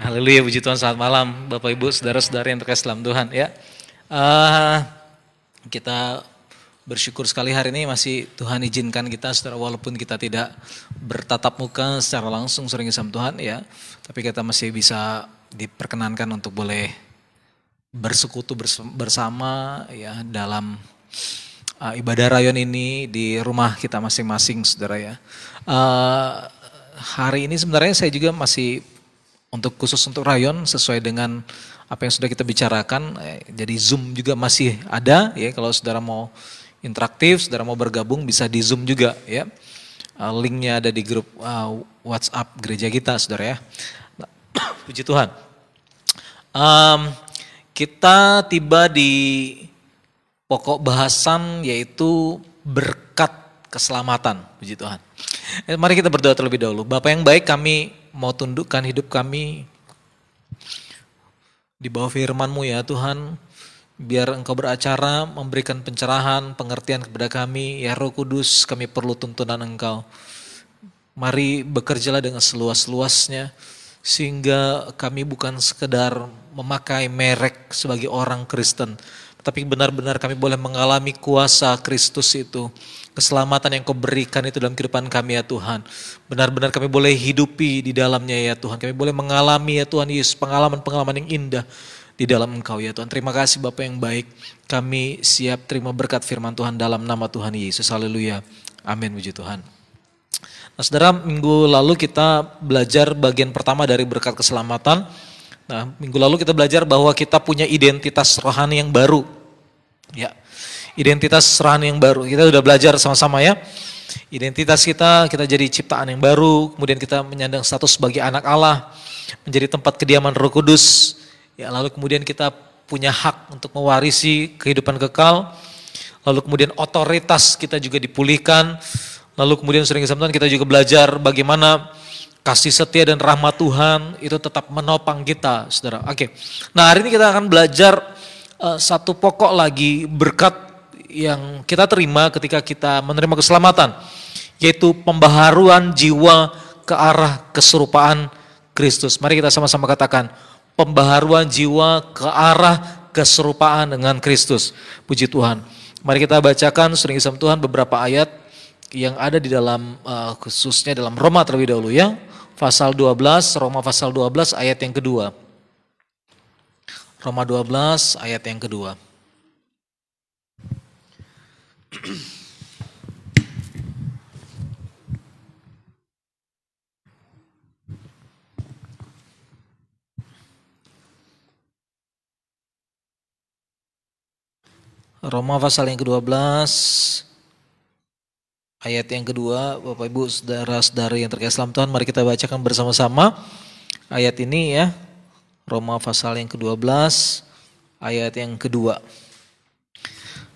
Haleluya, puji Tuhan, selamat malam Bapak Ibu, saudara-saudara yang terkasih dalam Tuhan ya. Uh, kita bersyukur sekali hari ini masih Tuhan izinkan kita saudara walaupun kita tidak bertatap muka secara langsung sering sama Tuhan ya. Tapi kita masih bisa diperkenankan untuk boleh bersekutu bersama ya dalam uh, ibadah rayon ini di rumah kita masing-masing saudara ya. Uh, hari ini sebenarnya saya juga masih untuk khusus untuk rayon sesuai dengan apa yang sudah kita bicarakan. Eh, jadi Zoom juga masih ada ya kalau saudara mau interaktif, saudara mau bergabung bisa di Zoom juga ya. Uh, linknya ada di grup uh, WhatsApp gereja kita saudara ya. Puji Tuhan. Um, kita tiba di pokok bahasan yaitu berkat keselamatan. Puji Tuhan. Eh, mari kita berdoa terlebih dahulu. Bapak yang baik kami mau tundukkan hidup kami di bawah firman-Mu ya Tuhan. Biar Engkau beracara, memberikan pencerahan, pengertian kepada kami. Ya Roh Kudus, kami perlu tuntunan Engkau. Mari bekerjalah dengan seluas-luasnya. Sehingga kami bukan sekedar memakai merek sebagai orang Kristen. Tapi benar-benar kami boleh mengalami kuasa Kristus itu keselamatan yang kau berikan itu dalam kehidupan kami ya Tuhan. Benar-benar kami boleh hidupi di dalamnya ya Tuhan. Kami boleh mengalami ya Tuhan Yesus pengalaman-pengalaman yang indah di dalam Engkau ya Tuhan. Terima kasih Bapak yang baik. Kami siap terima berkat firman Tuhan dalam nama Tuhan Yesus. Haleluya. Amin puji Tuhan. Nah saudara minggu lalu kita belajar bagian pertama dari berkat keselamatan. Nah minggu lalu kita belajar bahwa kita punya identitas rohani yang baru. Ya, identitas rohani yang baru. Kita sudah belajar sama-sama ya. Identitas kita, kita jadi ciptaan yang baru, kemudian kita menyandang status sebagai anak Allah, menjadi tempat kediaman Roh Kudus. Ya, lalu kemudian kita punya hak untuk mewarisi kehidupan kekal. Lalu kemudian otoritas kita juga dipulihkan. Lalu kemudian sering kesempatan kita juga belajar bagaimana kasih setia dan rahmat Tuhan itu tetap menopang kita, saudara. Oke, nah hari ini kita akan belajar uh, satu pokok lagi berkat yang kita terima ketika kita menerima keselamatan, yaitu pembaharuan jiwa ke arah keserupaan Kristus. Mari kita sama-sama katakan, pembaharuan jiwa ke arah keserupaan dengan Kristus. Puji Tuhan. Mari kita bacakan sering isam Tuhan beberapa ayat yang ada di dalam uh, khususnya dalam Roma terlebih dahulu ya. Pasal 12, Roma pasal 12 ayat yang kedua. Roma 12 ayat yang kedua. Roma pasal yang ke-12 ayat yang kedua Bapak Ibu saudara-saudara yang terkait Islam Tuhan mari kita bacakan bersama-sama ayat ini ya Roma pasal yang ke-12 ayat yang kedua.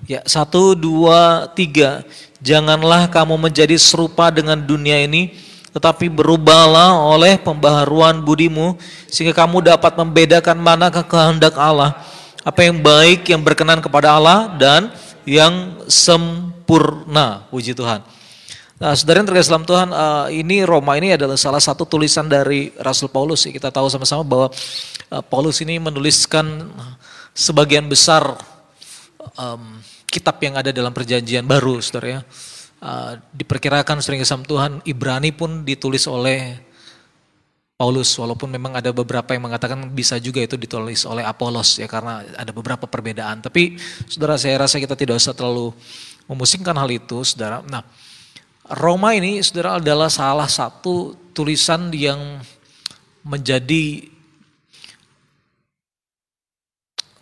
Ya, satu, dua, tiga. Janganlah kamu menjadi serupa dengan dunia ini, tetapi berubahlah oleh pembaharuan budimu, sehingga kamu dapat membedakan mana kehendak Allah, apa yang baik, yang berkenan kepada Allah, dan yang sempurna. Puji Tuhan. Nah, saudara yang terkasih dalam Tuhan, uh, ini Roma ini adalah salah satu tulisan dari Rasul Paulus. Kita tahu sama-sama bahwa uh, Paulus ini menuliskan sebagian besar um, kitab yang ada dalam perjanjian baru, saudara ya. Uh, diperkirakan sering kesam Tuhan, Ibrani pun ditulis oleh Paulus, walaupun memang ada beberapa yang mengatakan bisa juga itu ditulis oleh Apolos ya karena ada beberapa perbedaan. Tapi saudara saya rasa kita tidak usah terlalu memusingkan hal itu, saudara. Nah, Roma ini saudara adalah salah satu tulisan yang menjadi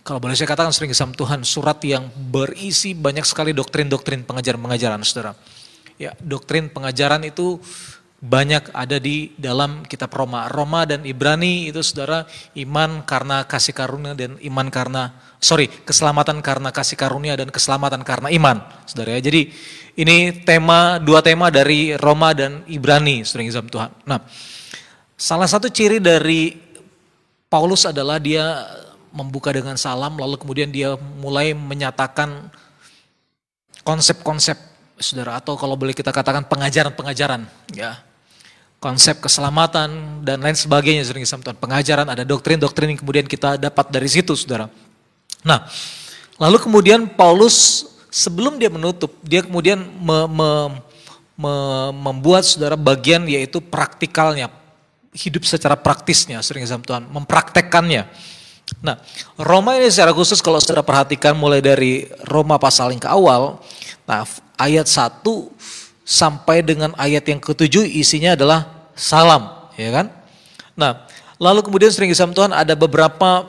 kalau boleh saya katakan sering kesam Tuhan, surat yang berisi banyak sekali doktrin-doktrin pengajaran-pengajaran, saudara. Ya, doktrin pengajaran itu banyak ada di dalam kitab Roma. Roma dan Ibrani itu saudara iman karena kasih karunia dan iman karena, sorry, keselamatan karena kasih karunia dan keselamatan karena iman. Saudara ya, jadi ini tema, dua tema dari Roma dan Ibrani, sering kesam Tuhan. Nah, salah satu ciri dari Paulus adalah dia membuka dengan salam lalu kemudian dia mulai menyatakan konsep-konsep saudara atau kalau boleh kita katakan pengajaran-pengajaran ya konsep keselamatan dan lain sebagainya sering Tuhan. Pengajaran ada doktrin-doktrin yang kemudian kita dapat dari situ saudara. Nah lalu kemudian Paulus sebelum dia menutup dia kemudian me, me, me, membuat saudara bagian yaitu praktikalnya hidup secara praktisnya sering Tuhan mempraktekkannya. Nah Roma ini secara khusus kalau saudara perhatikan mulai dari Roma pasal yang ke awal, nah ayat 1 sampai dengan ayat yang ketujuh isinya adalah salam, ya kan? Nah, lalu kemudian sering kisah Tuhan ada beberapa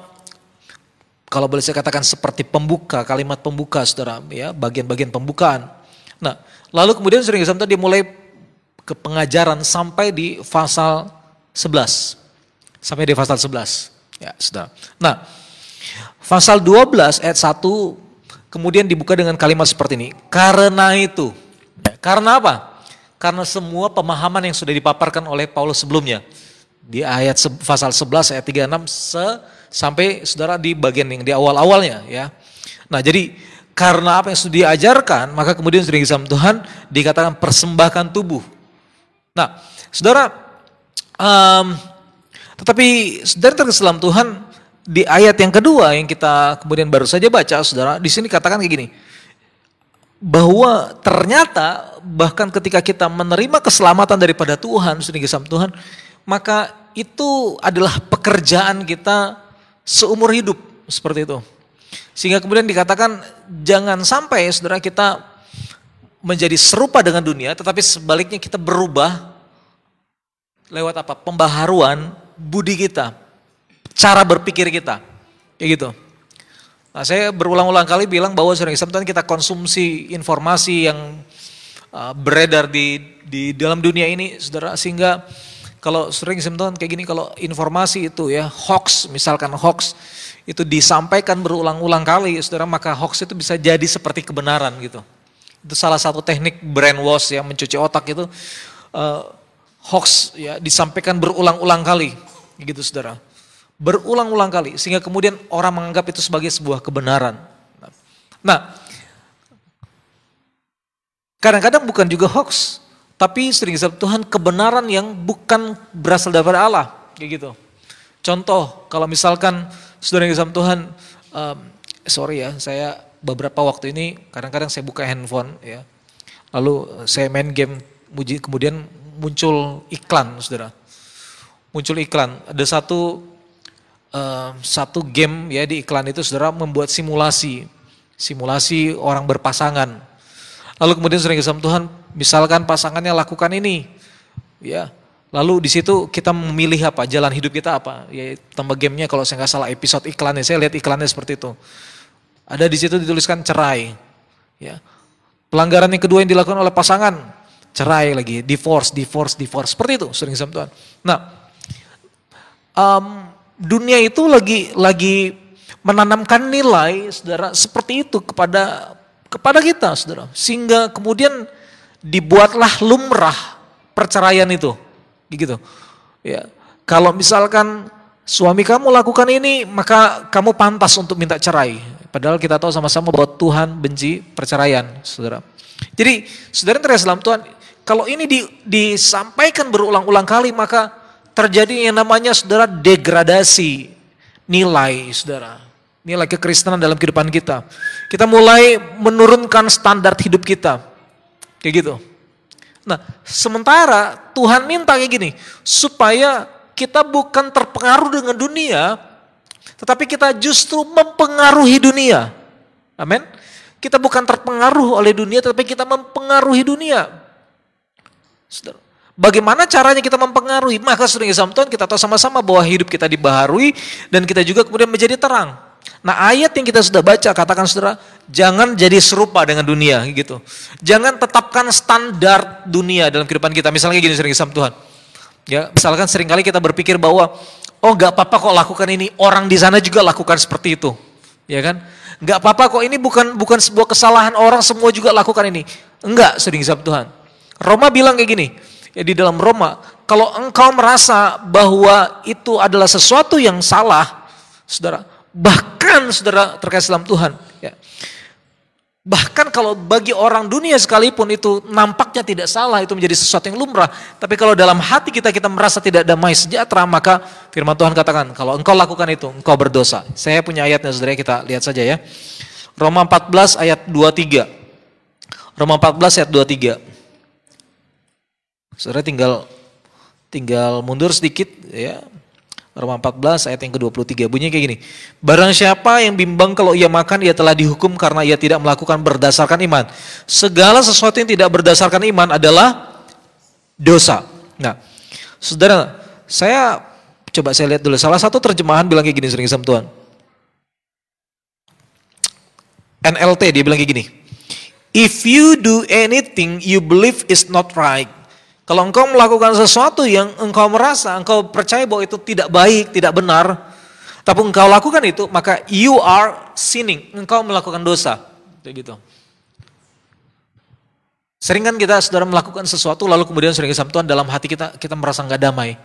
kalau boleh saya katakan seperti pembuka, kalimat pembuka Saudara, ya, bagian-bagian pembukaan. Nah, lalu kemudian sering kisah Tuhan dia mulai ke pengajaran sampai di pasal 11. Sampai di pasal 11. Ya, Saudara. Nah, pasal 12 ayat 1 kemudian dibuka dengan kalimat seperti ini. Karena itu, karena apa? Karena semua pemahaman yang sudah dipaparkan oleh Paulus sebelumnya. Di ayat pasal 11 ayat 36 se, sampai saudara di bagian yang di awal-awalnya ya. Nah jadi karena apa yang sudah diajarkan maka kemudian sudah disam Tuhan dikatakan persembahkan tubuh. Nah saudara um, tetapi saudara terkeselam Tuhan di ayat yang kedua yang kita kemudian baru saja baca saudara di sini katakan kayak gini bahwa ternyata bahkan ketika kita menerima keselamatan daripada Tuhan, sudah sama Tuhan, maka itu adalah pekerjaan kita seumur hidup seperti itu. Sehingga kemudian dikatakan jangan sampai saudara kita menjadi serupa dengan dunia, tetapi sebaliknya kita berubah lewat apa? Pembaharuan budi kita, cara berpikir kita, kayak gitu. Nah, saya berulang-ulang kali bilang bahwa sering Islam kita konsumsi informasi yang uh, beredar di di dalam dunia ini, saudara, sehingga kalau sering Islam kayak gini, kalau informasi itu ya hoax, misalkan hoax itu disampaikan berulang-ulang kali, saudara, maka hoax itu bisa jadi seperti kebenaran gitu. Itu salah satu teknik brainwash ya, mencuci otak itu uh, hoax ya disampaikan berulang-ulang kali, gitu saudara berulang-ulang kali sehingga kemudian orang menganggap itu sebagai sebuah kebenaran. Nah, kadang-kadang bukan juga hoax, tapi sering disebut Tuhan kebenaran yang bukan berasal dari Allah, kayak gitu. Contoh, kalau misalkan saudara yang Tuhan, um, sorry ya, saya beberapa waktu ini kadang-kadang saya buka handphone ya, lalu saya main game, kemudian muncul iklan, saudara. Muncul iklan, ada satu satu game ya di iklan itu saudara membuat simulasi, simulasi orang berpasangan. Lalu kemudian sering kesam Tuhan, misalkan pasangannya lakukan ini, ya. Lalu di situ kita memilih apa, jalan hidup kita apa. Ya tambah gamenya kalau saya nggak salah episode iklannya, saya lihat iklannya seperti itu. Ada di situ dituliskan cerai, ya. Pelanggaran yang kedua yang dilakukan oleh pasangan, cerai lagi, divorce, divorce, divorce. Seperti itu sering sama Tuhan. Nah, um, dunia itu lagi lagi menanamkan nilai saudara seperti itu kepada kepada kita saudara. Sehingga kemudian dibuatlah lumrah perceraian itu. Gitu. Ya. Kalau misalkan suami kamu lakukan ini maka kamu pantas untuk minta cerai. Padahal kita tahu sama-sama bahwa Tuhan benci perceraian saudara. Jadi saudara yang Islam Tuhan kalau ini di, disampaikan berulang-ulang kali maka terjadi yang namanya saudara degradasi nilai saudara. Nilai kekristenan dalam kehidupan kita. Kita mulai menurunkan standar hidup kita. Kayak gitu. Nah, sementara Tuhan minta kayak gini, supaya kita bukan terpengaruh dengan dunia, tetapi kita justru mempengaruhi dunia. Amin. Kita bukan terpengaruh oleh dunia, tetapi kita mempengaruhi dunia. Saudara. Bagaimana caranya kita mempengaruhi? Maka sering Tuhan kita tahu sama-sama bahwa hidup kita dibaharui dan kita juga kemudian menjadi terang. Nah ayat yang kita sudah baca katakan saudara, jangan jadi serupa dengan dunia gitu. Jangan tetapkan standar dunia dalam kehidupan kita. Misalnya gini sering Islam Tuhan. Ya, misalkan sering kali kita berpikir bahwa oh nggak apa-apa kok lakukan ini, orang di sana juga lakukan seperti itu. Ya kan? Nggak apa-apa kok ini bukan bukan sebuah kesalahan orang semua juga lakukan ini. Enggak, sering Islam Tuhan. Roma bilang kayak gini, ya di dalam Roma, kalau engkau merasa bahwa itu adalah sesuatu yang salah, saudara, bahkan saudara terkait dalam Tuhan, ya, Bahkan kalau bagi orang dunia sekalipun itu nampaknya tidak salah, itu menjadi sesuatu yang lumrah. Tapi kalau dalam hati kita kita merasa tidak damai sejahtera, maka firman Tuhan katakan, kalau engkau lakukan itu, engkau berdosa. Saya punya ayatnya saudara, kita lihat saja ya. Roma 14 ayat 23. Roma 14 ayat 23. Saudara tinggal tinggal mundur sedikit ya. Roma 14 ayat yang ke-23 bunyinya kayak gini. Barang siapa yang bimbang kalau ia makan ia telah dihukum karena ia tidak melakukan berdasarkan iman. Segala sesuatu yang tidak berdasarkan iman adalah dosa. Nah, Saudara, saya coba saya lihat dulu. Salah satu terjemahan bilang kayak gini sering sama Tuhan. NLT dia bilang kayak gini. If you do anything you believe is not right, kalau engkau melakukan sesuatu yang engkau merasa, engkau percaya bahwa itu tidak baik, tidak benar, tapi engkau lakukan itu, maka you are sinning, engkau melakukan dosa. Kayak gitu. Sering kan kita saudara melakukan sesuatu lalu kemudian sering sama Tuhan dalam hati kita kita merasa nggak damai.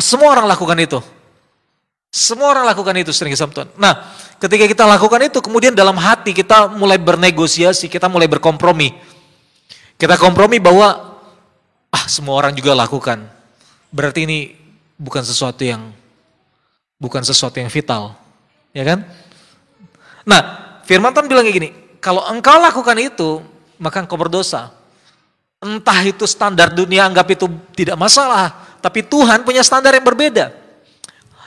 Semua orang lakukan itu. Semua orang lakukan itu sering sama Tuhan. Nah, ketika kita lakukan itu kemudian dalam hati kita mulai bernegosiasi, kita mulai berkompromi. Kita kompromi bahwa ah semua orang juga lakukan. Berarti ini bukan sesuatu yang bukan sesuatu yang vital. Ya kan? Nah, firman Tuhan bilang kayak gini, kalau engkau lakukan itu, maka engkau berdosa. Entah itu standar dunia anggap itu tidak masalah, tapi Tuhan punya standar yang berbeda.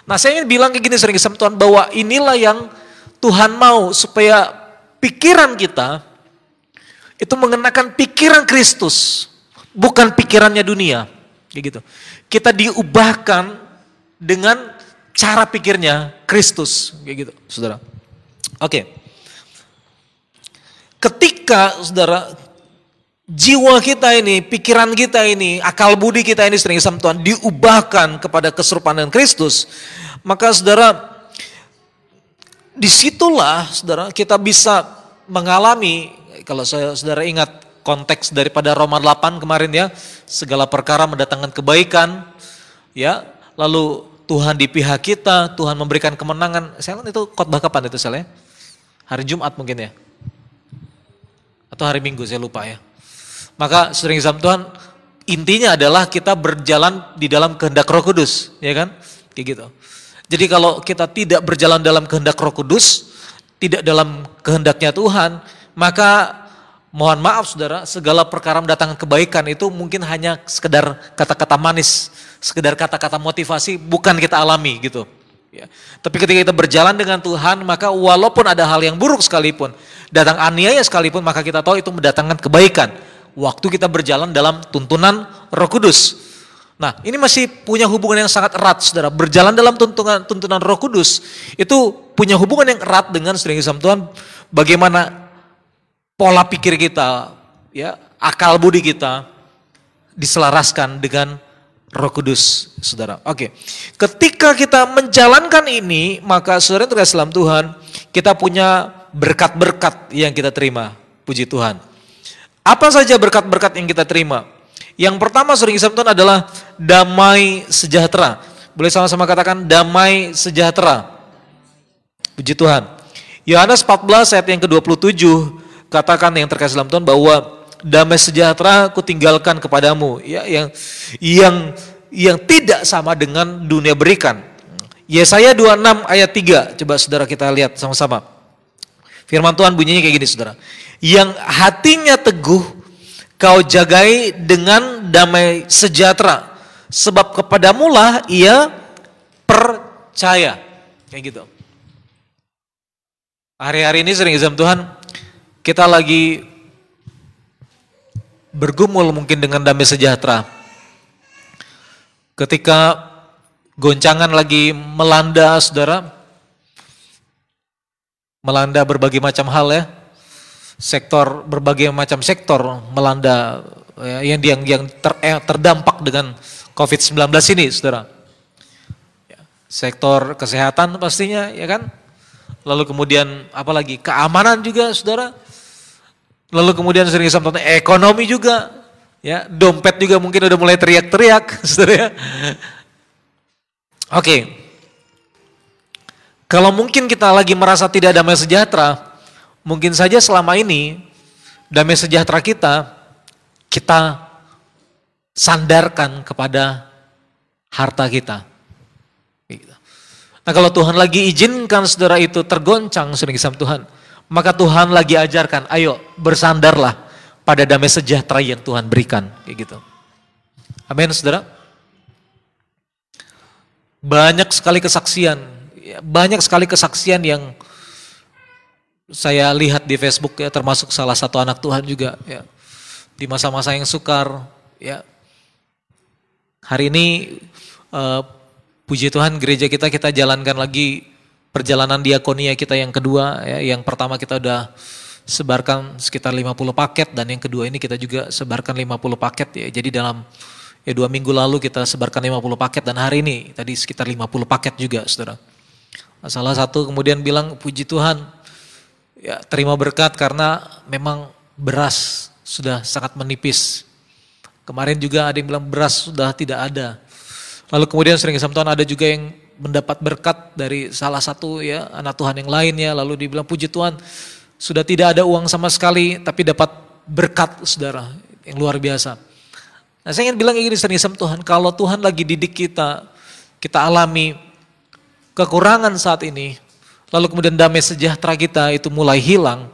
Nah, saya ingin bilang kayak gini sering sama Tuhan bahwa inilah yang Tuhan mau supaya pikiran kita itu mengenakan pikiran Kristus bukan pikirannya dunia. Kayak gitu. Kita diubahkan dengan cara pikirnya Kristus, kayak gitu, Saudara. Oke. Ketika Saudara jiwa kita ini, pikiran kita ini, akal budi kita ini sering sama Tuhan diubahkan kepada keserupaan dengan Kristus, maka Saudara di situlah Saudara kita bisa mengalami kalau saya Saudara ingat konteks daripada Roma 8 kemarin ya, segala perkara mendatangkan kebaikan, ya, lalu Tuhan di pihak kita, Tuhan memberikan kemenangan. Saya itu khotbah kapan itu saya? Hari Jumat mungkin ya? Atau hari Minggu saya lupa ya. Maka sering sama Tuhan, intinya adalah kita berjalan di dalam kehendak Roh Kudus, ya kan? Kayak gitu. Jadi kalau kita tidak berjalan dalam kehendak Roh Kudus, tidak dalam kehendaknya Tuhan, maka Mohon maaf saudara, segala perkara mendatangkan kebaikan itu mungkin hanya sekedar kata-kata manis, sekedar kata-kata motivasi, bukan kita alami gitu. Ya. Tapi ketika kita berjalan dengan Tuhan, maka walaupun ada hal yang buruk sekalipun, datang aniaya sekalipun, maka kita tahu itu mendatangkan kebaikan. Waktu kita berjalan dalam tuntunan roh kudus. Nah ini masih punya hubungan yang sangat erat saudara. Berjalan dalam tuntunan, tuntunan roh kudus, itu punya hubungan yang erat dengan sering Tuhan, bagaimana pola pikir kita, ya, akal budi kita diselaraskan dengan Roh Kudus, Saudara. Oke. Ketika kita menjalankan ini, maka Saudara terkasih dalam Tuhan, kita punya berkat-berkat yang kita terima. Puji Tuhan. Apa saja berkat-berkat yang kita terima? Yang pertama sering Tuhan adalah damai sejahtera. Boleh sama-sama katakan damai sejahtera. Puji Tuhan. Yohanes 14 ayat yang ke-27 katakan yang terkasih dalam Tuhan bahwa damai sejahtera ku tinggalkan kepadamu ya yang yang yang tidak sama dengan dunia berikan. Yesaya 26 ayat 3 coba saudara kita lihat sama-sama. Firman Tuhan bunyinya kayak gini saudara. Yang hatinya teguh kau jagai dengan damai sejahtera sebab kepadamulah ia percaya. Kayak gitu. Hari-hari ini sering izam Tuhan, kita lagi bergumul mungkin dengan damai sejahtera. Ketika goncangan lagi melanda saudara, melanda berbagai macam hal ya, sektor berbagai macam sektor melanda ya, yang yang ter, eh, terdampak dengan COVID-19 ini, saudara. Ya, sektor kesehatan pastinya, ya kan? Lalu kemudian apalagi keamanan juga, saudara. Lalu kemudian sering sampai ekonomi juga, ya dompet juga mungkin udah mulai teriak-teriak, saudara ya. Oke, kalau mungkin kita lagi merasa tidak damai sejahtera, mungkin saja selama ini damai sejahtera kita kita sandarkan kepada harta kita. Gitu. Nah kalau Tuhan lagi izinkan saudara itu tergoncang sering sama Tuhan, maka Tuhan lagi ajarkan, ayo bersandarlah pada damai sejahtera yang Tuhan berikan. Kayak gitu. Amin saudara. Banyak sekali kesaksian, ya, banyak sekali kesaksian yang saya lihat di Facebook ya termasuk salah satu anak Tuhan juga ya di masa-masa yang sukar ya hari ini uh, puji Tuhan gereja kita kita jalankan lagi perjalanan diakonia kita yang kedua ya yang pertama kita udah sebarkan sekitar 50 paket dan yang kedua ini kita juga sebarkan 50 paket ya jadi dalam ya dua minggu lalu kita sebarkan 50 paket dan hari ini tadi sekitar 50 paket juga saudara salah satu kemudian bilang puji Tuhan ya terima berkat karena memang beras sudah sangat menipis. Kemarin juga ada yang bilang beras sudah tidak ada. Lalu kemudian sering Tuhan ada juga yang mendapat berkat dari salah satu ya anak Tuhan yang lainnya. Lalu dibilang puji Tuhan sudah tidak ada uang sama sekali tapi dapat berkat saudara yang luar biasa. Nah saya ingin bilang ini sering Tuhan kalau Tuhan lagi didik kita, kita alami kekurangan saat ini, lalu kemudian damai sejahtera kita itu mulai hilang,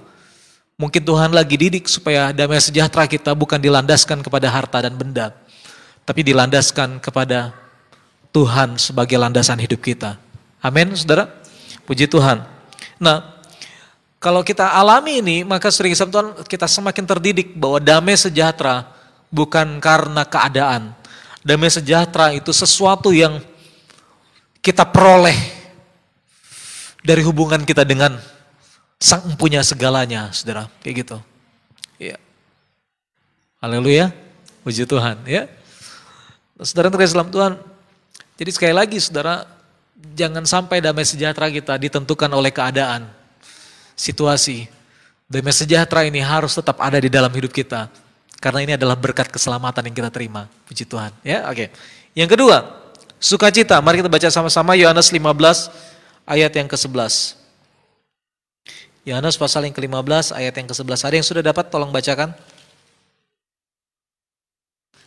mungkin Tuhan lagi didik supaya damai sejahtera kita bukan dilandaskan kepada harta dan benda, tapi dilandaskan kepada Tuhan sebagai landasan hidup kita. Amin, saudara. Puji Tuhan. Nah, kalau kita alami ini, maka sering Tuhan kita semakin terdidik bahwa damai sejahtera bukan karena keadaan. Damai sejahtera itu sesuatu yang kita peroleh dari hubungan kita dengan sang punya segalanya, saudara. Kayak gitu. Ya. Haleluya. Puji Tuhan. Ya. Saudara terkait Islam Tuhan. Jadi sekali lagi saudara, jangan sampai damai sejahtera kita ditentukan oleh keadaan, situasi. Damai sejahtera ini harus tetap ada di dalam hidup kita. Karena ini adalah berkat keselamatan yang kita terima. Puji Tuhan. Ya, oke. Yang kedua, sukacita. Mari kita baca sama-sama Yohanes 15 ayat yang ke-11. Yohanes pasal yang ke-15 ayat yang ke-11. Ada yang sudah dapat tolong bacakan?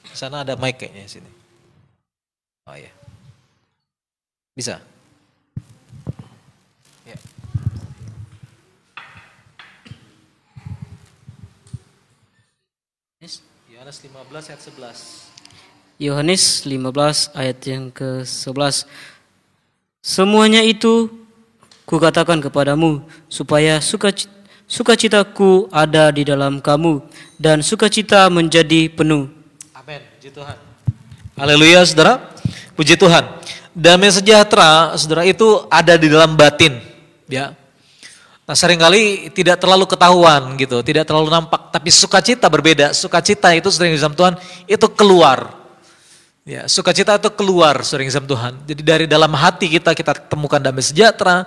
Di sana ada mic kayaknya sini. Oh iya. Bisa. Ya. Yohanes 15 ayat 11. Yohanes 15 ayat yang ke-11. Semuanya itu kukatakan kepadamu supaya sukacitaku ada di dalam kamu dan sukacita menjadi penuh. Amin. Puji Tuhan. Haleluya, Saudara. Puji Tuhan. Damai sejahtera, Saudara, itu ada di dalam batin, ya. Nah, sering kali tidak terlalu ketahuan gitu, tidak terlalu nampak, tapi sukacita berbeda. Sukacita itu sering disam Tuhan itu keluar Ya, sukacita itu keluar sering sama Tuhan. Jadi dari dalam hati kita kita temukan damai sejahtera.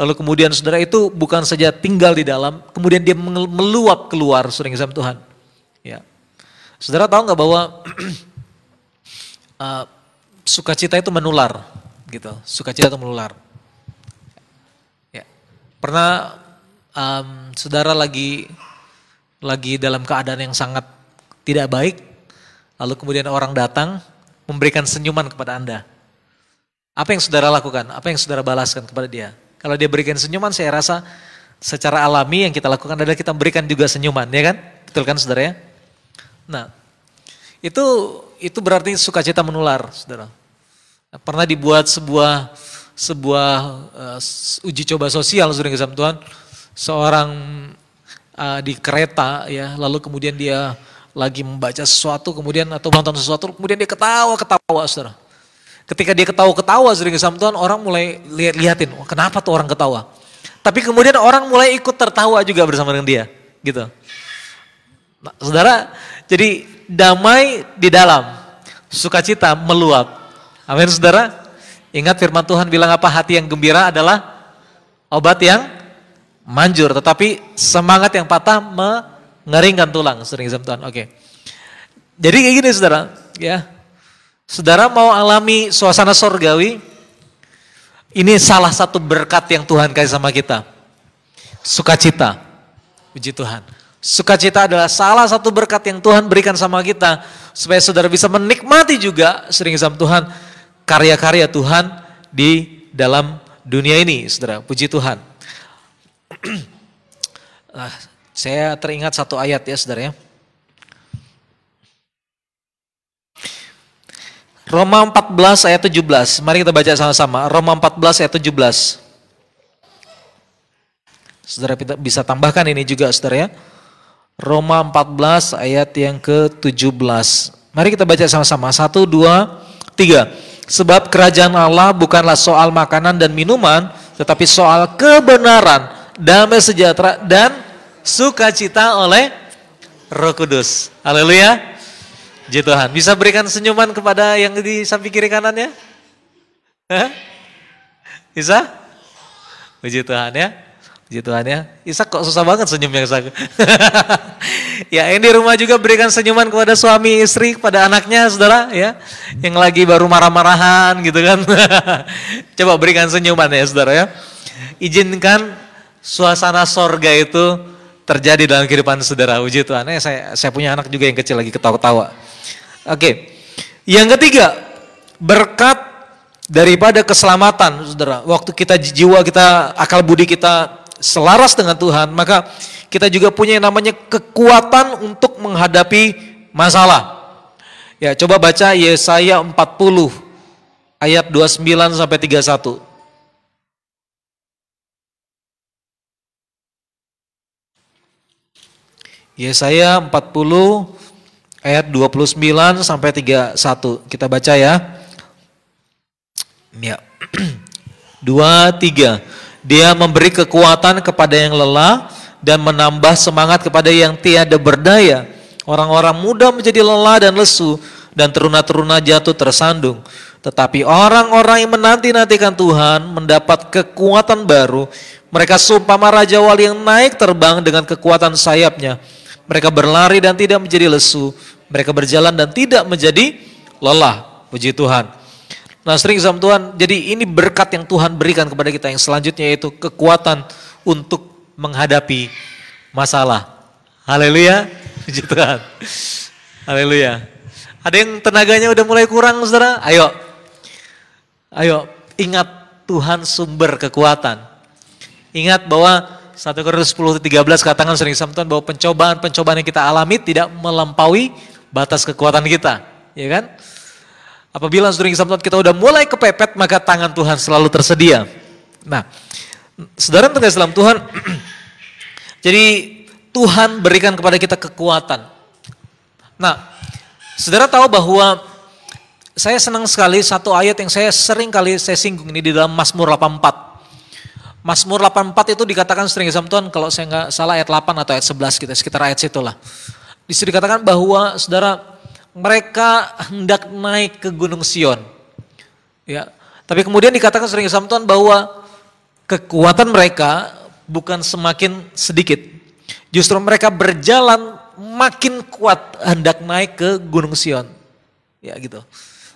Lalu kemudian saudara itu bukan saja tinggal di dalam, kemudian dia meluap keluar sering sama Tuhan. Ya. Saudara tahu nggak bahwa uh, sukacita itu menular, gitu. Sukacita itu menular. Ya. Pernah um, saudara lagi lagi dalam keadaan yang sangat tidak baik, lalu kemudian orang datang, memberikan senyuman kepada Anda. Apa yang saudara lakukan? Apa yang saudara balaskan kepada dia? Kalau dia berikan senyuman, saya rasa secara alami yang kita lakukan adalah kita memberikan juga senyuman, ya kan? Betul kan saudara ya? Nah, itu itu berarti sukacita menular, saudara. Pernah dibuat sebuah sebuah uh, uji coba sosial, saudara kesam Tuhan, seorang uh, di kereta ya, lalu kemudian dia lagi membaca sesuatu kemudian atau menonton sesuatu kemudian dia ketawa-ketawa saudara. Ketika dia ketawa-ketawa sering sama Tuhan orang mulai lihat lihatin, oh, kenapa tuh orang ketawa? Tapi kemudian orang mulai ikut tertawa juga bersama dengan dia, gitu. Nah, saudara, jadi damai di dalam, sukacita meluap. Amin saudara. Ingat firman Tuhan bilang apa? Hati yang gembira adalah obat yang manjur, tetapi semangat yang patah me ngeringkan tulang sering Tuhan. Oke. Jadi kayak gini saudara, ya. Saudara mau alami suasana sorgawi, ini salah satu berkat yang Tuhan kasih sama kita. Sukacita. Puji Tuhan. Sukacita adalah salah satu berkat yang Tuhan berikan sama kita supaya saudara bisa menikmati juga sering Tuhan karya-karya Tuhan di dalam dunia ini, saudara. Puji Tuhan. nah, saya teringat satu ayat ya, saudara ya. Roma 14 ayat 17. Mari kita baca sama-sama. Roma 14 ayat 17. Saudara bisa tambahkan ini juga saudara ya. Roma 14 ayat yang ke-17. Mari kita baca sama-sama. Satu, dua, tiga. Sebab kerajaan Allah bukanlah soal makanan dan minuman, tetapi soal kebenaran, damai sejahtera, dan sukacita oleh roh kudus. Haleluya. Puji Tuhan. Bisa berikan senyuman kepada yang di samping kiri kanannya? Hah? Bisa? Puji Tuhan ya. Puji Tuhan ya. Isak kok susah banget senyumnya Isak. ya ini rumah juga berikan senyuman kepada suami istri, kepada anaknya saudara ya. Yang lagi baru marah-marahan gitu kan. Coba berikan senyuman ya saudara ya. Izinkan suasana sorga itu terjadi dalam kehidupan saudara. Puji Tuhan. Ya, saya, saya punya anak juga yang kecil lagi ketawa-ketawa. Oke. Yang ketiga, berkat daripada keselamatan, Saudara. Waktu kita jiwa kita, akal budi kita selaras dengan Tuhan, maka kita juga punya yang namanya kekuatan untuk menghadapi masalah. Ya, coba baca Yesaya 40 ayat 29 sampai 31. Yesaya 40 ayat 29 sampai 31. Kita baca ya. Ya. Dua, tiga. Dia memberi kekuatan kepada yang lelah dan menambah semangat kepada yang tiada berdaya. Orang-orang muda menjadi lelah dan lesu dan teruna-teruna jatuh tersandung. Tetapi orang-orang yang menanti-nantikan Tuhan mendapat kekuatan baru. Mereka sumpah Raja Wali yang naik terbang dengan kekuatan sayapnya. Mereka berlari dan tidak menjadi lesu. Mereka berjalan dan tidak menjadi lelah. Puji Tuhan. Nah sering sama Tuhan, jadi ini berkat yang Tuhan berikan kepada kita yang selanjutnya yaitu kekuatan untuk menghadapi masalah. Haleluya. Puji Tuhan. Haleluya. Ada yang tenaganya udah mulai kurang saudara? Ayo. Ayo ingat Tuhan sumber kekuatan. Ingat bahwa 1 Korintus 10 13 katakan sering sama bahwa pencobaan-pencobaan yang kita alami tidak melampaui batas kekuatan kita, ya kan? Apabila sering sama kita udah mulai kepepet maka tangan Tuhan selalu tersedia. Nah, saudara yang dalam Tuhan, jadi Tuhan berikan kepada kita kekuatan. Nah, saudara tahu bahwa saya senang sekali satu ayat yang saya sering kali saya singgung ini di dalam Mazmur 84. Mazmur 84 itu dikatakan sering sama Tuhan kalau saya nggak salah ayat 8 atau ayat 11 kita sekitar ayat situlah. Di situ dikatakan bahwa saudara mereka hendak naik ke Gunung Sion. Ya, tapi kemudian dikatakan sering sama Tuhan bahwa kekuatan mereka bukan semakin sedikit. Justru mereka berjalan makin kuat hendak naik ke Gunung Sion. Ya gitu.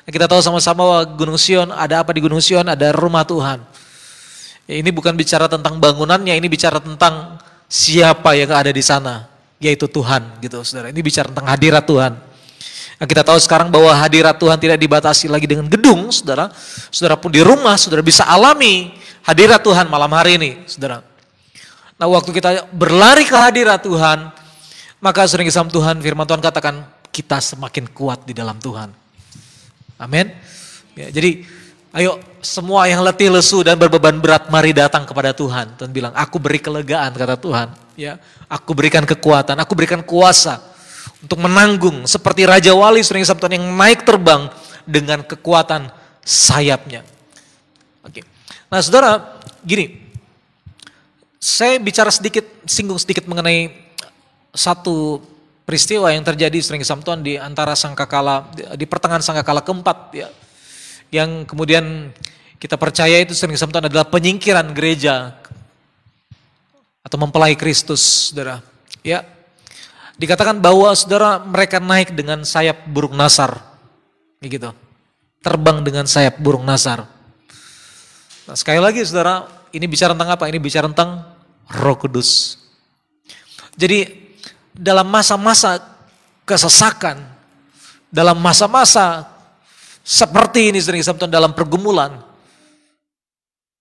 Kita tahu sama-sama bahwa Gunung Sion ada apa di Gunung Sion? Ada rumah Tuhan. Ya, ini bukan bicara tentang bangunannya, ini bicara tentang siapa yang ada di sana, yaitu Tuhan gitu saudara. Ini bicara tentang hadirat Tuhan. Nah, kita tahu sekarang bahwa hadirat Tuhan tidak dibatasi lagi dengan gedung, saudara. Saudara pun di rumah, saudara bisa alami hadirat Tuhan malam hari ini, saudara. Nah waktu kita berlari ke hadirat Tuhan, maka sering kisah Tuhan, firman Tuhan katakan, kita semakin kuat di dalam Tuhan. Amin. Ya, jadi Ayo semua yang letih lesu dan berbeban berat mari datang kepada Tuhan. Tuhan bilang, aku beri kelegaan kata Tuhan. Ya, aku berikan kekuatan, aku berikan kuasa untuk menanggung seperti Raja Wali sering Sabtuan yang naik terbang dengan kekuatan sayapnya. Oke. Nah saudara, gini, saya bicara sedikit, singgung sedikit mengenai satu peristiwa yang terjadi sering Sabtuan di antara sangkakala, di pertengahan sangkakala keempat ya yang kemudian kita percaya itu sering disebutkan adalah penyingkiran gereja atau mempelai Kristus, saudara. Ya, dikatakan bahwa saudara mereka naik dengan sayap burung nasar, gitu, terbang dengan sayap burung nasar. Nah, sekali lagi saudara, ini bicara tentang apa? Ini bicara tentang Roh Kudus. Jadi dalam masa-masa kesesakan, dalam masa-masa seperti ini sering Tuhan dalam pergumulan,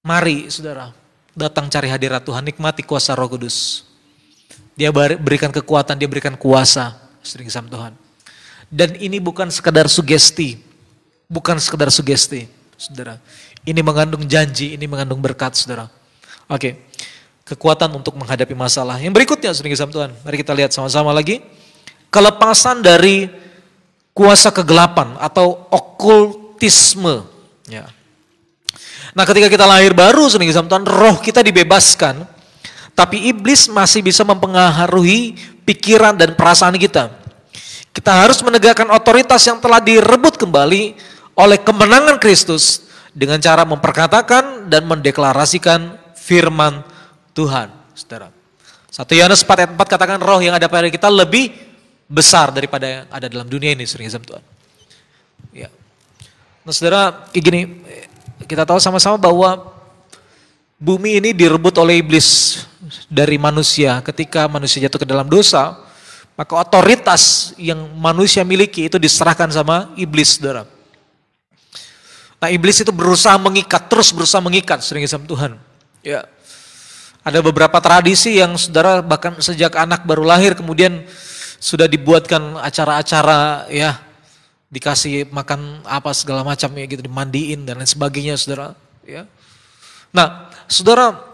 mari saudara datang cari hadirat Tuhan, nikmati kuasa roh kudus. Dia berikan kekuatan, dia berikan kuasa, sering sama Tuhan. Dan ini bukan sekedar sugesti, bukan sekedar sugesti, saudara. Ini mengandung janji, ini mengandung berkat, saudara. Oke, kekuatan untuk menghadapi masalah. Yang berikutnya, sering sama Tuhan. Mari kita lihat sama-sama lagi. Kelepasan dari kuasa kegelapan atau okultisme. Ya. Nah ketika kita lahir baru, sering sama Tuhan, roh kita dibebaskan tapi iblis masih bisa mempengaruhi pikiran dan perasaan kita. Kita harus menegakkan otoritas yang telah direbut kembali oleh kemenangan Kristus dengan cara memperkatakan dan mendeklarasikan firman Tuhan. Saudara. 1 Yohanes 4 ayat 4 katakan roh yang ada pada kita lebih besar daripada yang ada dalam dunia ini sering Tuhan. Ya. Nah saudara, kayak gini, kita tahu sama-sama bahwa bumi ini direbut oleh iblis dari manusia. Ketika manusia jatuh ke dalam dosa, maka otoritas yang manusia miliki itu diserahkan sama iblis, saudara. Nah iblis itu berusaha mengikat, terus berusaha mengikat sering sama Tuhan. Ya. Ada beberapa tradisi yang saudara bahkan sejak anak baru lahir kemudian sudah dibuatkan acara-acara ya dikasih makan apa segala macam ya gitu dimandiin dan lain sebagainya saudara ya. Nah, saudara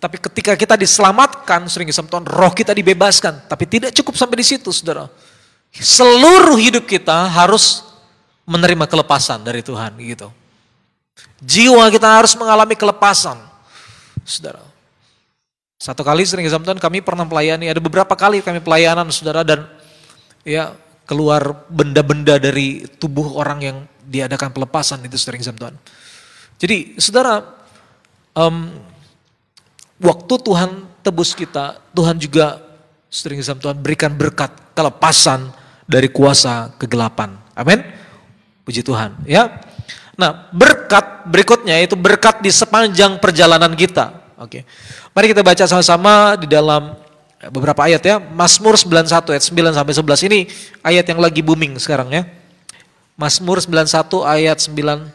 tapi ketika kita diselamatkan, sering Tuhan, roh kita dibebaskan. Tapi tidak cukup sampai di situ, saudara. Seluruh hidup kita harus menerima kelepasan dari Tuhan, gitu. Jiwa kita harus mengalami kelepasan, saudara. Satu kali sering Tuhan, kami pernah melayani, ada beberapa kali kami pelayanan, saudara, dan ya keluar benda-benda dari tubuh orang yang diadakan pelepasan itu sering Tuhan. Jadi, saudara, um, waktu Tuhan tebus kita, Tuhan juga sering sama Tuhan berikan berkat kelepasan dari kuasa kegelapan. Amin. Puji Tuhan, ya. Nah, berkat berikutnya itu berkat di sepanjang perjalanan kita. Oke. Mari kita baca sama-sama di dalam beberapa ayat ya. Mazmur 91 ayat 9 sampai 11 ini ayat yang lagi booming sekarang ya. Mazmur 91 ayat 9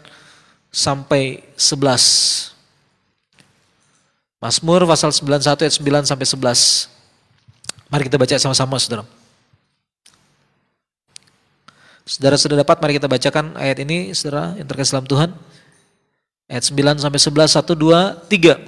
sampai 11. Mazmur pasal 91 ayat 9 sampai 11. Mari kita baca sama-sama Saudara. Saudara sudah dapat, mari kita bacakan ayat ini Saudara yang terkait dalam Tuhan. Ayat 9 sampai 11, 1, 2, 3.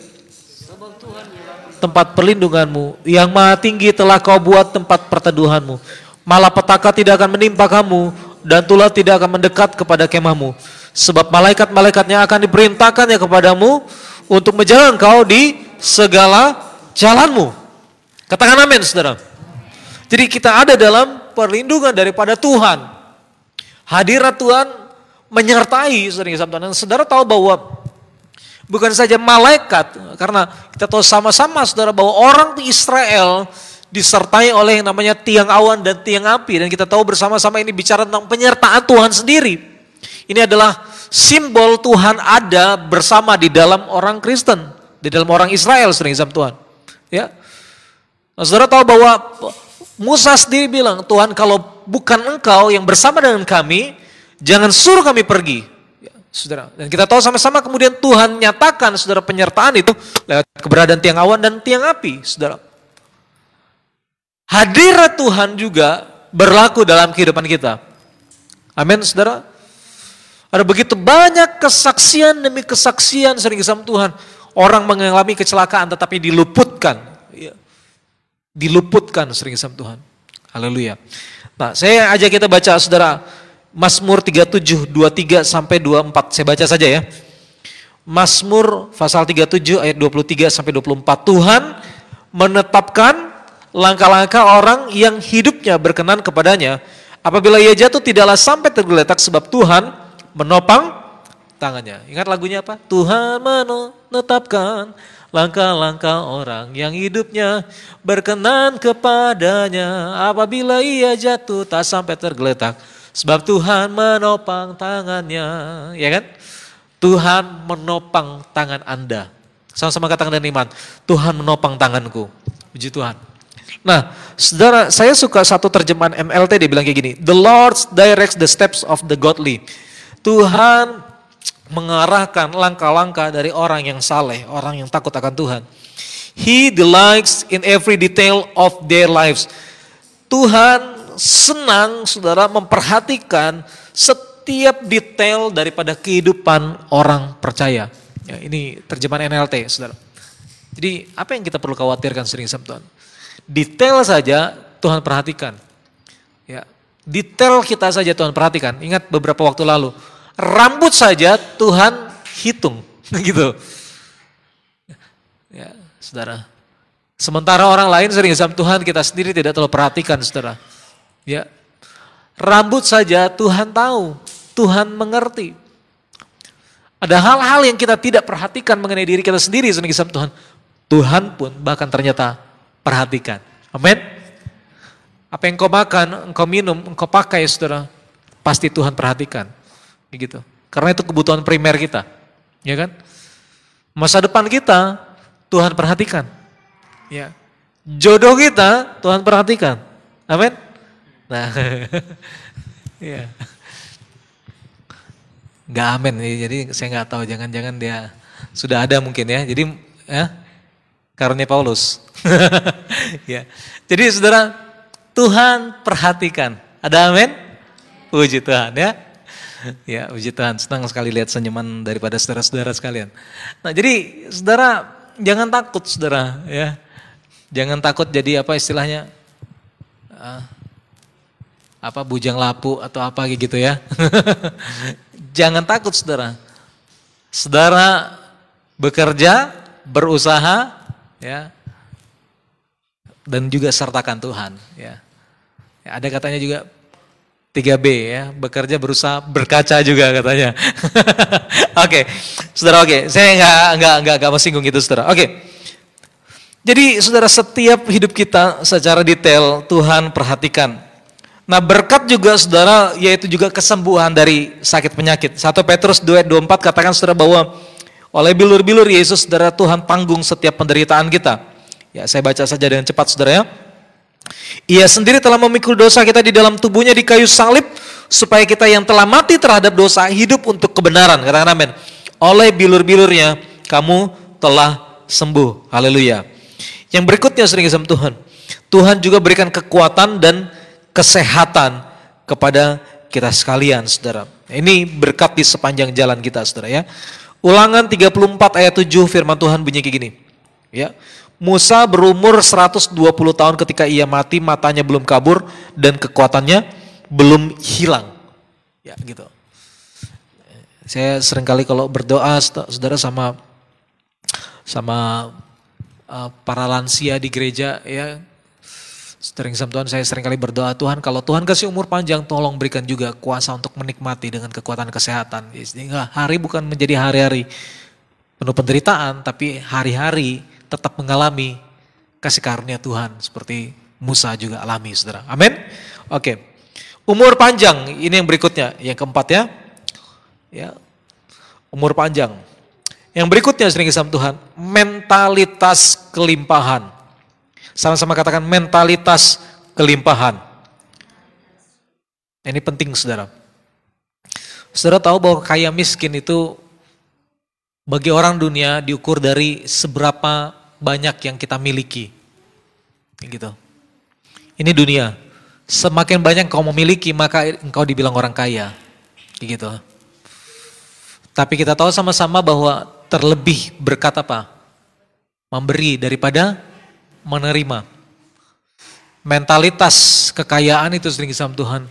Tempat perlindunganmu, yang maha tinggi telah kau buat tempat perteduhanmu. Malah petaka tidak akan menimpa kamu, dan tulah tidak akan mendekat kepada kemahmu. Sebab malaikat-malaikatnya akan diperintahkannya kepadamu, untuk menjalan kau di segala jalanmu. Katakan amin saudara. Jadi kita ada dalam perlindungan daripada Tuhan. Hadirat Tuhan menyertai Tuhan. Dan saudara tahu bahwa bukan saja malaikat, karena kita tahu sama-sama saudara bahwa orang Israel disertai oleh yang namanya tiang awan dan tiang api. Dan kita tahu bersama-sama ini bicara tentang penyertaan Tuhan sendiri. Ini adalah simbol Tuhan ada bersama di dalam orang Kristen di dalam orang Israel sering sama Tuhan. Ya. Nah, saudara tahu bahwa Musa sendiri bilang, Tuhan kalau bukan engkau yang bersama dengan kami, jangan suruh kami pergi. Ya, saudara. Dan kita tahu sama-sama kemudian Tuhan nyatakan saudara penyertaan itu lewat keberadaan tiang awan dan tiang api, saudara. Hadirat Tuhan juga berlaku dalam kehidupan kita. Amin, saudara. Ada begitu banyak kesaksian demi kesaksian sering sama Tuhan Orang mengalami kecelakaan tetapi diluputkan. Ya. Diluputkan sering sama Tuhan. Haleluya. Nah saya ajak kita baca saudara Mazmur 37, 23 sampai 24. Saya baca saja ya. Mazmur pasal 37 ayat 23 sampai 24. Tuhan menetapkan langkah-langkah orang yang hidupnya berkenan kepadanya. Apabila ia jatuh tidaklah sampai tergeletak sebab Tuhan menopang tangannya. Ingat lagunya apa? Tuhan menetapkan langkah-langkah orang yang hidupnya berkenan kepadanya. Apabila ia jatuh tak sampai tergeletak. Sebab Tuhan menopang tangannya. Ya kan? Tuhan menopang tangan Anda. Sama-sama katakan dengan iman. Tuhan menopang tanganku. Puji Tuhan. Nah, saudara, saya suka satu terjemahan NLT dia bilang kayak gini, The Lord directs the steps of the godly. Tuhan mengarahkan langkah-langkah dari orang yang saleh, orang yang takut akan Tuhan. He delights in every detail of their lives. Tuhan senang saudara memperhatikan setiap detail daripada kehidupan orang percaya. Ya, ini terjemahan NLT saudara. Jadi apa yang kita perlu khawatirkan sering sama Tuhan? Detail saja Tuhan perhatikan. Ya, detail kita saja Tuhan perhatikan. Ingat beberapa waktu lalu, rambut saja Tuhan hitung, gitu. Ya, saudara. Sementara orang lain sering sama Tuhan kita sendiri tidak terlalu perhatikan, saudara. Ya, rambut saja Tuhan tahu, Tuhan mengerti. Ada hal-hal yang kita tidak perhatikan mengenai diri kita sendiri sering sama Tuhan. Tuhan pun bahkan ternyata perhatikan. Amin. Apa yang kau makan, engkau minum, engkau pakai saudara, pasti Tuhan perhatikan. Begitu. Karena itu kebutuhan primer kita. Ya kan? Masa depan kita Tuhan perhatikan. Ya. Jodoh kita Tuhan perhatikan. Amin. Nah. ya. Gak amin, jadi saya nggak tahu jangan-jangan dia sudah ada mungkin ya. Jadi ya karunia Paulus. ya. Jadi saudara, Tuhan perhatikan. Ada amin? Puji Tuhan ya. Ya, puji Tuhan. Senang sekali lihat senyuman daripada saudara-saudara sekalian. Nah, jadi saudara jangan takut saudara ya. Jangan takut jadi apa istilahnya? Uh, apa bujang lapu atau apa gitu ya. jangan takut saudara. Saudara bekerja, berusaha, ya dan juga sertakan Tuhan ya ada katanya juga 3B ya bekerja berusaha berkaca juga katanya oke okay. saudara oke okay. saya nggak nggak nggak nggak mau singgung itu saudara oke okay. jadi saudara setiap hidup kita secara detail Tuhan perhatikan Nah berkat juga saudara yaitu juga kesembuhan dari sakit penyakit. 1 Petrus 2 24 katakan saudara bahwa oleh bilur-bilur Yesus saudara Tuhan tanggung setiap penderitaan kita. Ya, saya baca saja dengan cepat saudara ya. Ia sendiri telah memikul dosa kita di dalam tubuhnya di kayu salib supaya kita yang telah mati terhadap dosa hidup untuk kebenaran. Katakan amin. Oleh bilur-bilurnya kamu telah sembuh. Haleluya. Yang berikutnya sering sama Tuhan. Tuhan juga berikan kekuatan dan kesehatan kepada kita sekalian, saudara. Ini berkat di sepanjang jalan kita, saudara ya. Ulangan 34 ayat 7 firman Tuhan bunyi kayak gini. Ya. Musa berumur 120 tahun ketika ia mati, matanya belum kabur dan kekuatannya belum hilang. Ya, gitu. Saya sering kali kalau berdoa Saudara sama sama uh, para lansia di gereja ya sering sama Tuhan saya sering kali berdoa Tuhan kalau Tuhan kasih umur panjang tolong berikan juga kuasa untuk menikmati dengan kekuatan kesehatan. Sehingga hari bukan menjadi hari-hari penuh penderitaan tapi hari-hari tetap mengalami kasih karunia Tuhan seperti Musa juga alami saudara. Amin. Oke. Umur panjang ini yang berikutnya, yang keempat ya. Ya. Umur panjang. Yang berikutnya sering sama Tuhan, mentalitas kelimpahan. Sama-sama katakan mentalitas kelimpahan. Ini penting saudara. Saudara tahu bahwa kaya miskin itu bagi orang dunia diukur dari seberapa banyak yang kita miliki. Gitu. Ini dunia. Semakin banyak kau memiliki maka engkau dibilang orang kaya. Gitu. Tapi kita tahu sama-sama bahwa terlebih berkat apa? Memberi daripada menerima. Mentalitas kekayaan itu sering sama Tuhan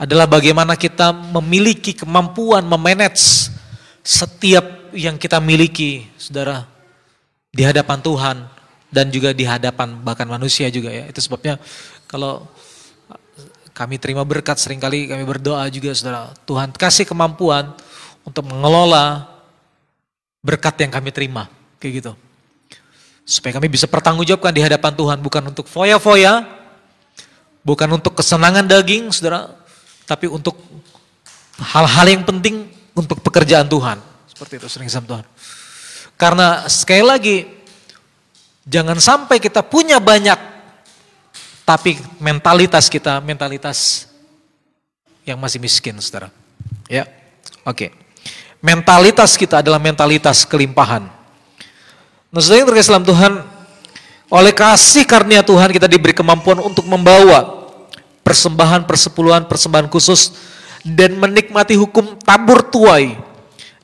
adalah bagaimana kita memiliki kemampuan memanage setiap yang kita miliki, saudara, di hadapan Tuhan dan juga di hadapan bahkan manusia juga ya. Itu sebabnya kalau kami terima berkat sering kali kami berdoa juga saudara, Tuhan kasih kemampuan untuk mengelola berkat yang kami terima, kayak gitu. Supaya kami bisa pertanggungjawabkan di hadapan Tuhan, bukan untuk foya-foya, bukan untuk kesenangan daging, saudara, tapi untuk hal-hal yang penting untuk pekerjaan Tuhan. Seperti itu sering sama Tuhan. Karena sekali lagi, Jangan sampai kita punya banyak, tapi mentalitas kita mentalitas yang masih miskin, saudara. Ya, oke. Mentalitas kita adalah mentalitas kelimpahan. Nah, saudara yang dalam Tuhan, oleh kasih karunia Tuhan kita diberi kemampuan untuk membawa persembahan persepuluhan, persembahan khusus dan menikmati hukum tabur tuai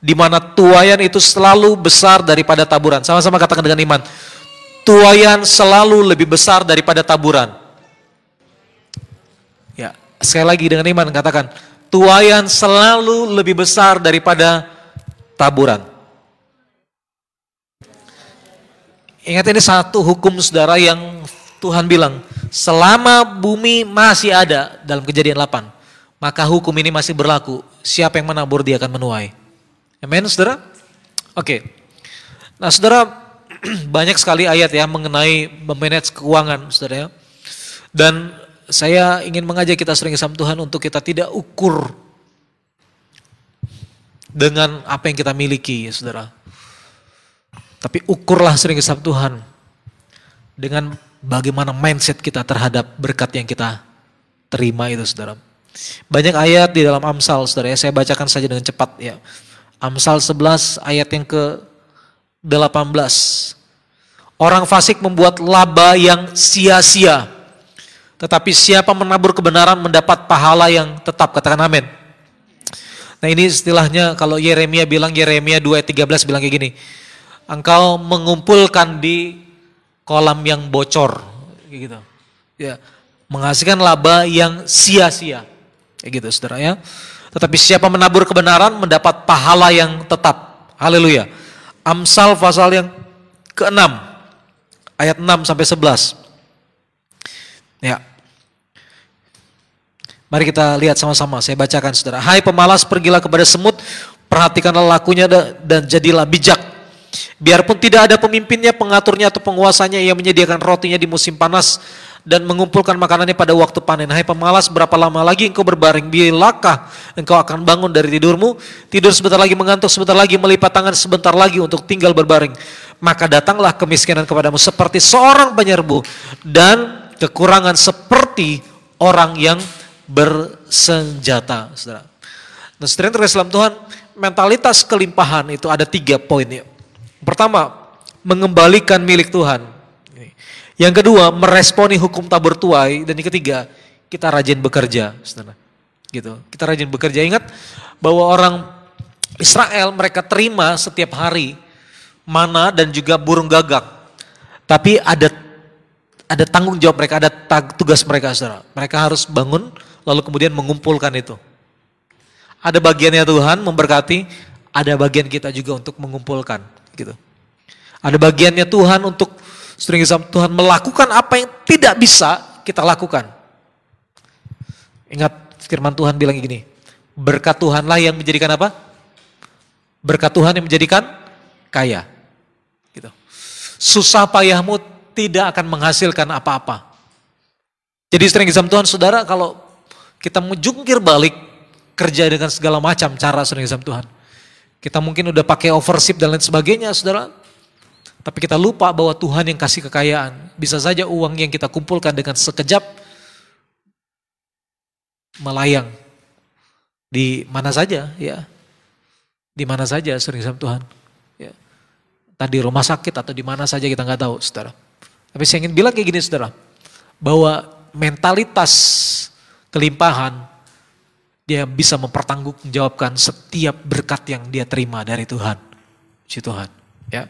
di mana tuayan itu selalu besar daripada taburan. Sama-sama katakan dengan iman. Tuayan selalu lebih besar daripada taburan. Ya, sekali lagi dengan iman katakan, tuayan selalu lebih besar daripada taburan. Ingat ini satu hukum saudara yang Tuhan bilang, selama bumi masih ada dalam kejadian 8, maka hukum ini masih berlaku. Siapa yang menabur dia akan menuai. Amin saudara? Oke. Nah saudara, banyak sekali ayat ya mengenai memanage keuangan saudara ya. Dan saya ingin mengajak kita sering sama Tuhan untuk kita tidak ukur dengan apa yang kita miliki ya saudara. Tapi ukurlah sering kesab Tuhan dengan bagaimana mindset kita terhadap berkat yang kita terima itu saudara. Banyak ayat di dalam Amsal saudara ya, saya bacakan saja dengan cepat ya. Amsal 11 ayat yang ke 18. Orang fasik membuat laba yang sia-sia. Tetapi siapa menabur kebenaran mendapat pahala yang tetap. Katakan amin. Nah ini istilahnya kalau Yeremia bilang, Yeremia 2 ayat 13 bilang kayak gini engkau mengumpulkan di kolam yang bocor gitu. Ya, menghasilkan laba yang sia-sia. Kayak gitu Saudara ya. Tetapi siapa menabur kebenaran mendapat pahala yang tetap. Haleluya. Amsal pasal yang ke-6 ayat 6 sampai 11. Ya. Mari kita lihat sama-sama. Saya bacakan Saudara. Hai pemalas pergilah kepada semut, perhatikanlah lakunya dan jadilah bijak Biarpun tidak ada pemimpinnya, pengaturnya atau penguasanya yang menyediakan rotinya di musim panas dan mengumpulkan makanannya pada waktu panen. Hai pemalas, berapa lama lagi engkau berbaring? Bilakah engkau akan bangun dari tidurmu? Tidur sebentar lagi mengantuk, sebentar lagi melipat tangan, sebentar lagi untuk tinggal berbaring. Maka datanglah kemiskinan kepadamu seperti seorang penyerbu dan kekurangan seperti orang yang bersenjata. Saudara. Nah, saudara yang Tuhan, mentalitas kelimpahan itu ada tiga poin ya. Pertama, mengembalikan milik Tuhan. Yang kedua, meresponi hukum tabur tuai. Dan yang ketiga, kita rajin bekerja. Gitu. Kita rajin bekerja. Ingat bahwa orang Israel mereka terima setiap hari mana dan juga burung gagak. Tapi ada ada tanggung jawab mereka, ada tugas mereka, saudara. Mereka harus bangun, lalu kemudian mengumpulkan itu. Ada bagiannya Tuhan memberkati, ada bagian kita juga untuk mengumpulkan gitu. Ada bagiannya Tuhan untuk sering Tuhan melakukan apa yang tidak bisa kita lakukan. Ingat firman Tuhan bilang gini, berkat Tuhanlah yang menjadikan apa? Berkat Tuhan yang menjadikan kaya. Gitu. Susah payahmu tidak akan menghasilkan apa-apa. Jadi sering kisah Tuhan, saudara kalau kita menjungkir balik kerja dengan segala macam cara sering kisah Tuhan. Kita mungkin udah pakai overship dan lain sebagainya, saudara. Tapi kita lupa bahwa Tuhan yang kasih kekayaan. Bisa saja uang yang kita kumpulkan dengan sekejap melayang di mana saja, ya. Di mana saja sering sama Tuhan. Ya. Tadi rumah sakit atau di mana saja kita nggak tahu, saudara. Tapi saya ingin bilang kayak gini, saudara, bahwa mentalitas kelimpahan dia bisa mempertanggungjawabkan setiap berkat yang dia terima dari Tuhan. Si Tuhan. Ya.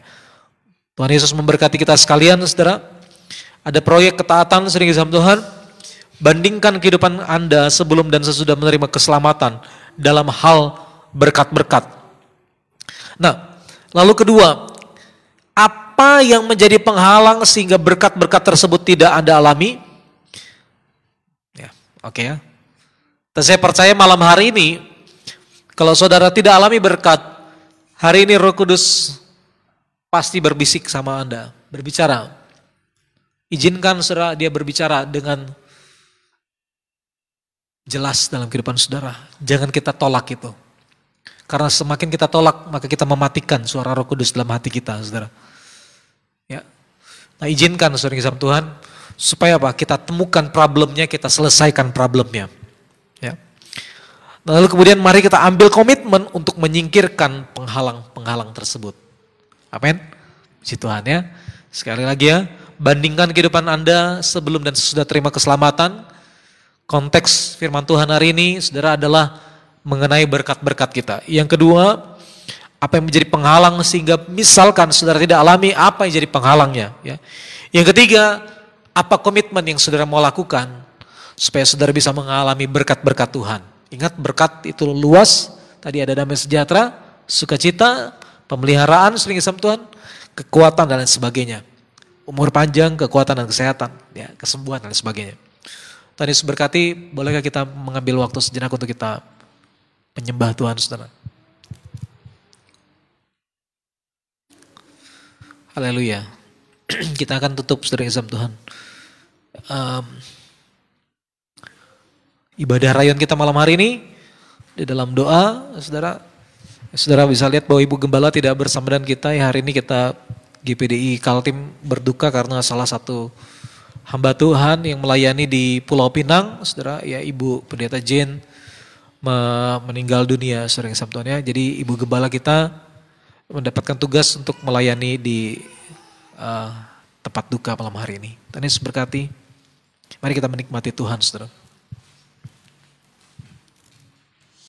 Tuhan Yesus memberkati kita sekalian, saudara. Ada proyek ketaatan sering sama Tuhan. Bandingkan kehidupan Anda sebelum dan sesudah menerima keselamatan dalam hal berkat-berkat. Nah, lalu kedua, apa yang menjadi penghalang sehingga berkat-berkat tersebut tidak Anda alami? Ya, oke okay ya. Saya percaya malam hari ini, kalau saudara tidak alami berkat, hari ini roh kudus pasti berbisik sama Anda, berbicara. Izinkan saudara dia berbicara dengan jelas dalam kehidupan saudara. Jangan kita tolak itu. Karena semakin kita tolak, maka kita mematikan suara roh kudus dalam hati kita, saudara. Ya. Nah izinkan saudara kisah Tuhan, supaya apa? Kita temukan problemnya, kita selesaikan problemnya. Ya. Nah, lalu kemudian mari kita ambil komitmen untuk menyingkirkan penghalang-penghalang tersebut. Amin. Si Tuhan ya. Sekali lagi ya, bandingkan kehidupan Anda sebelum dan sesudah terima keselamatan. Konteks firman Tuhan hari ini, saudara adalah mengenai berkat-berkat kita. Yang kedua, apa yang menjadi penghalang sehingga misalkan saudara tidak alami apa yang jadi penghalangnya. Ya. Yang ketiga, apa komitmen yang saudara mau lakukan supaya saudara bisa mengalami berkat-berkat Tuhan. Ingat berkat itu luas, tadi ada damai sejahtera, sukacita, pemeliharaan sering Tuhan, kekuatan dan lain sebagainya. Umur panjang, kekuatan dan kesehatan, ya, kesembuhan dan lain sebagainya. Tadi berkati, bolehkah kita mengambil waktu sejenak untuk kita menyembah Tuhan, saudara? Haleluya. kita akan tutup saudara Isam Tuhan. Um, ibadah rayon kita malam hari ini di dalam doa, saudara, saudara bisa lihat bahwa Ibu Gembala tidak bersama dengan kita. Ya, hari ini kita GPDI Kaltim berduka karena salah satu hamba Tuhan yang melayani di Pulau Pinang, saudara, ya Ibu Pendeta Jane meninggal dunia, saudara Isam Tuhan ya. Jadi Ibu Gembala kita mendapatkan tugas untuk melayani di uh, tempat duka malam hari ini. Yesus berkati. Mari kita menikmati Tuhan, saudara.